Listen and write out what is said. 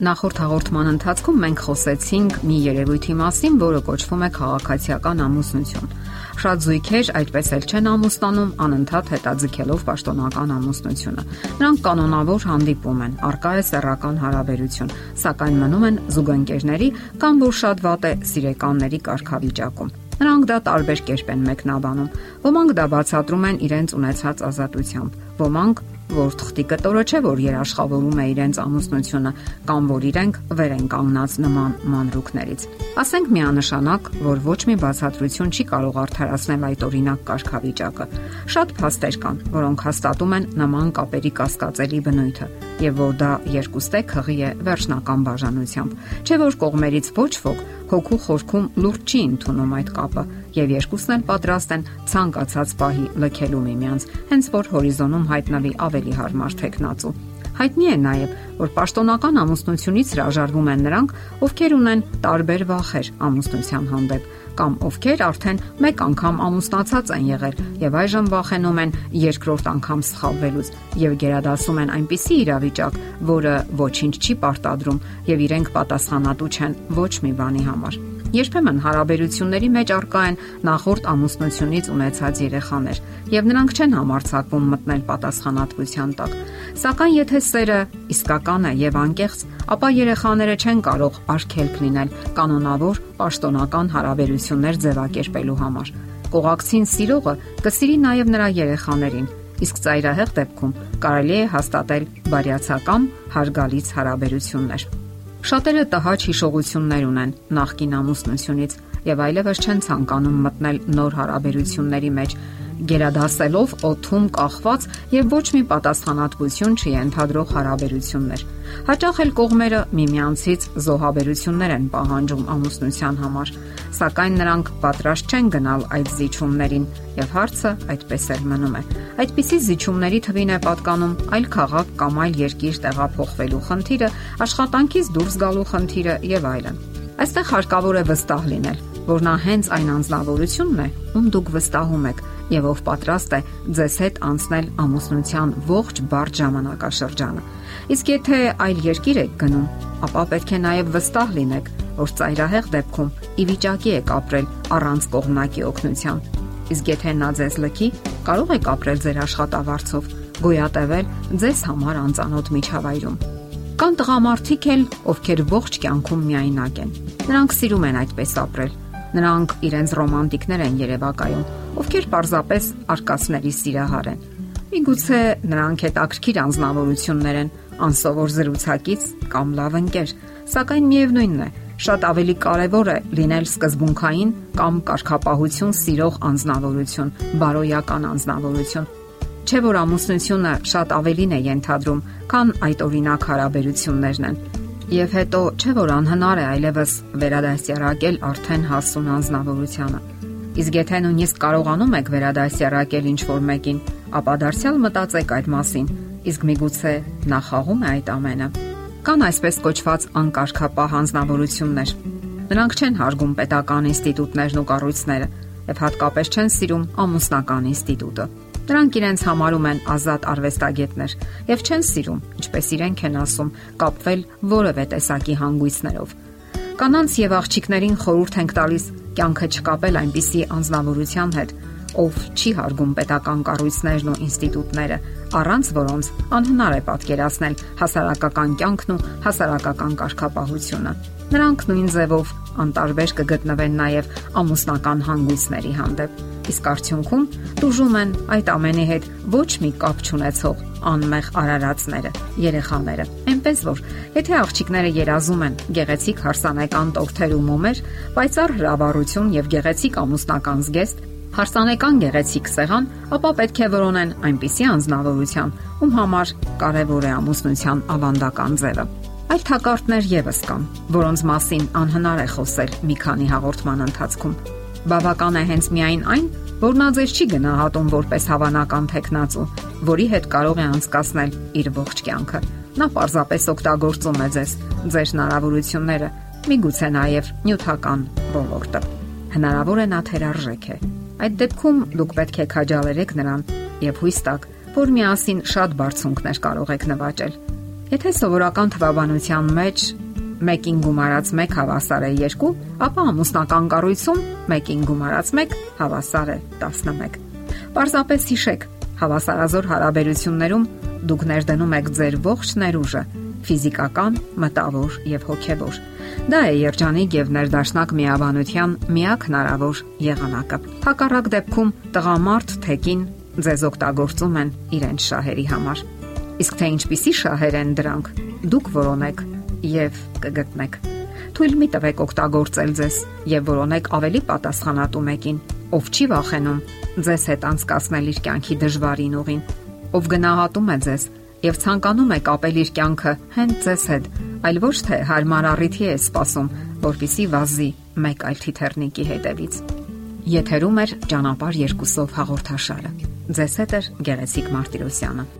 Նախորդ հաղորդման ընթացքում մենք խոսեցինք մի երևույթի մասին, որը կոչվում է քաղաքացիական ամուսնություն։ Շատ զույգեր այդպես էլ չեն ամուսնանում, անընդհատ հետաձգելով պաշտոնական ամուսնությունը։ Նրանք կանոնավոր հանդիպում են, արկա է սեռական հարաբերություն, սակայն մնում են զուգընկերների կամ որ շատ վատ է սիրեկանների կարգավիճակում։ Նրանք դա տարբեր կերպ են մեկնաբանում։ Ոմանք դա բացատրում են իրենց ունեցած ազատությամբ, ոմանք որ թղթի կտորը չէ, որ երաշխավորում է իրենց ամուսնությունը կամ որ իրենք վեր են կանգնած նման մանրուքներից։ Ասենք միանշանակ, որ ոչ մի բացատրություն չի կարող արդարացնել այդ օրինակ կարգավիճակը։ Շատ փաստեր կան, որոնք հաստատում են նման կապերի կասկածելի բնույթը եւ որ դա երկուստե քղի է վերջնական բաժանությամբ։ Չէ որ կողմերից ոչ ոք հոգու խորքում լուրջ չի ընդունում այդ կապը եւ երկուսն էլ պատրաստ են ցանկացած պահի լքելու միմյանց, հենց որ հորիզոնում հայտնվի ավելի հարմար տեխնացու։ Հայտնի է նաև, որ պաշտոնական ամուսնությունից հրաժարվում են նրանք, ովքեր ունեն տարբեր վախեր ամուսնության հանդեպ կամ ովքեր արդեն մեկ անգամ ամուսնացած են եղել եւ այժմ վախենում են երկրորդ անգամ սխալվելուց եւ գերադասում են այնպիսի իրավիճակ, որը ոչինչ չի պարտադրում եւ իրենք պատասխանատու չեն ոչ մի բանի համար։ Երբեմն հարաբերությունների մեջ արկա են նախորդ ամուսնությունից ունեցած երեխաներ, եւ նրանք չեն համարցակվում մտնել պատասխանատվության տակ։ Սակայն եթե սերը իսկական է եւ անկեղծ, ապա երեխաները չեն կարող արգելք լինել կանոնավոր պաշտոնական հարաբերություններ ձևակերպելու համար։ Կողակցին սիրողը կսիրի նաեւ նրա երեխաներին, իսկ ծայրահեղ դեպքում կարելի է հաստատել բարյացակամ հարգալից հարաբերություններ։ Շատերը տհաճ հիշողություններ ունեն նախկին ամուսնությունից եւ այլևս չեն ցանկանում մտնել նոր հարաբերությունների մեջ, գերադասելով օթում կախված եւ ոչ մի պատասխանատվություն չի ընդհանրող հարաբերություններ։ Հաճախ էլ կողմերը միմյանցից զոհաբերություններ են պահանջում ամուսնության համար, սակայն նրանք պատրաստ չեն գնալ այդ զիջումներին եւ հարցը այդպես էլ մնում է։ Այդպիսի զիջումների թվին է պատկանում այլ քաղաք կամ այլ երկիր տեղափոխվելու խնդիրը, աշխատանքից դուրս գալու խնդիրը եւ այլն։ Այստեղ հարկավոր է վստահ լինել, որ նա հենց այն անznավորությունն է, ում դուք վստահում եք եւ ով պատրաստ է ձեզ հետ անցնել ամուսնության ողջ բարդ ժամանակաշրջանը։ Իսկ եթե այլ երկիր եք գնում, ապա պետք է նաեւ վստահ լինեք, որ ծայրահեղ դեպքում ի վիճակի եք ապրել առանց կողմնակի օգնության։ Իսկ եթե նա ձեզ լքի, կարող եք ապրել ձեր աշխատավարձով, գոյատևել ձեզ համար անծանոթ միջավայրում։ Կան տղամարդիկ էլ, ովքեր ողջ կյանքում միայնակ են։ Նրանք սիրում են այդպես ապրել Նրանք իրենց ռոմանտիկներ են երևակայում, ովքեր պարզապես արկածների սիրահար են։ Միգուցե նրանք հետաքրքիր անznավորություններ են, անսովոր զրուցակից կամ լավ ընկեր, սակայն միևնույնն է, շատ ավելի կարևոր է լինել սկզբունքային կամ կարգապահություն սիրող անznավորություն, բարոյական անznավորություն։ Չէ որ ամուսնությունը շատ ավելին է ենթադրում, քան այդ օրինակ հարաբերություններն են Եվ հետո չէ որ անհնար է այլևս վերադասյարակել արդեն հասուն անznավորությունը։ Իսկ եթե նույնիսկ կարողանում եք վերադասյարակել ինչ-որ մեկին, ապա դարձյալ մտածեք այդ մասին, իսկ միգուցե նա խաղում է այդ ամենը։ Կան այսպես կոչված անկարգապահ անznավորություններ։ Նրանք չեն հարգում պետական ինստիտուտներն ու կառույցները եւ հատկապես չեն սիրում ամուսնական ինստիտուտը։ Նրանք իրենց համարում են ազատ արվեստագետներ եւ չեն սիրում, ինչպես իրենք են ասում, կապվել որևէ տեսակի հանգույցներով։ Կանանց եւ աղջիկներին խորհուրդ ենք տալիս կյանքը չկապել այնպիսի անznավորության հետ, ով չի հարգում պետական կառույցներն ու ինստիտուտները, առանց որոնց անհնար է պատկերացնել հասարակական կյանքն ու հասարակական կարգապահությունը։ Նրանք նույն ձևով անտարբեր կգտնվեն նաև ամուսնական հանգույցների հանդեպ իսկ արդյունքում դժում են այդ ամենի հետ ոչ մի կապ չունեցող անմեղ արարածները, երեխաները։ Էնպես որ, եթե աղջիկները երազում են գեղեցիկ հարսանեկան տորթեր ու մոմեր, պայծառ հրավառություն եւ գեղեցիկ ամուսնական զգեստ, հարսանեկան գեղեցիկ սեղան, ապա պետք է որոնեն այնպիսի անznավորության, ում համար կարևոր է ամուսնության ավանդական ձևը։ Այլ թակարդներ եւս կան, որոնց մասին անհնար է խոսել մի քանի հաղորդման ընթացքում։ Բավական է հենց միայն այն, որ նա ձեզ չի գնահատում որպես հավանական տեխնացու, որի հետ կարող է անցկасնել իր ողջ կյանքը։ Նա պարզապես օգտագործում է ձեզ, ձեր հնարավորությունները, միգուցե նաև նյութական ոլորտը։ Հնարավոր է նա թերարժեք է։ Այդ դեպքում դուք պետք է քաջալերեք նրան եւ հույս տաք, որ միասին շատ բարձունքներ կարող եք նվաճել։ Եթե սովորական թվաբանության մեջ 1-ին գումարած 1 հավասար է 2, ապա ամուսնական կառույցում 1-ին գումարած 1 հավասար է 11։ Պարզապես հիշեք, հավասարազոր հարաբերություններում դուք ներդնում եք ձեր ողջ ներուժը՝ ֆիզիկական, մտավոր եւ հոգեվոր։ Դա է երջանիկ եւ ներդաշնակ միաբանության միակ հնարավոր եղանակը։ Հակառակ դեպքում տղամարդ թեկին ձեզ օգտագործում են իրենց շահերի համար։ Իսկ թե ինչպիսի շահեր են դրանք, դուք որոնեք եւ կգտնեք։ Թույլ մի տվեք օգտագործել ձեզ եւ որոնեք ավելի պատասխանատու մեկին, ով չի վախենում ձեզ հետ անցկасնել իր կյանքի դժվարին ուղին, ով գնահատում է ձեզ եւ ցանկանում է կապել իր կյանքը հենց ձեզ հետ, այլ ոչ թե հարմար առիթի է սպասում, որpիսի վազի մեկ այլ թիթեռնիկի հետևից։ Եթերում է ճանապար երկուսով հաղորդաշարը։ Ձեզ հետ է Գեղեցիկ Մարտիրոսյանը։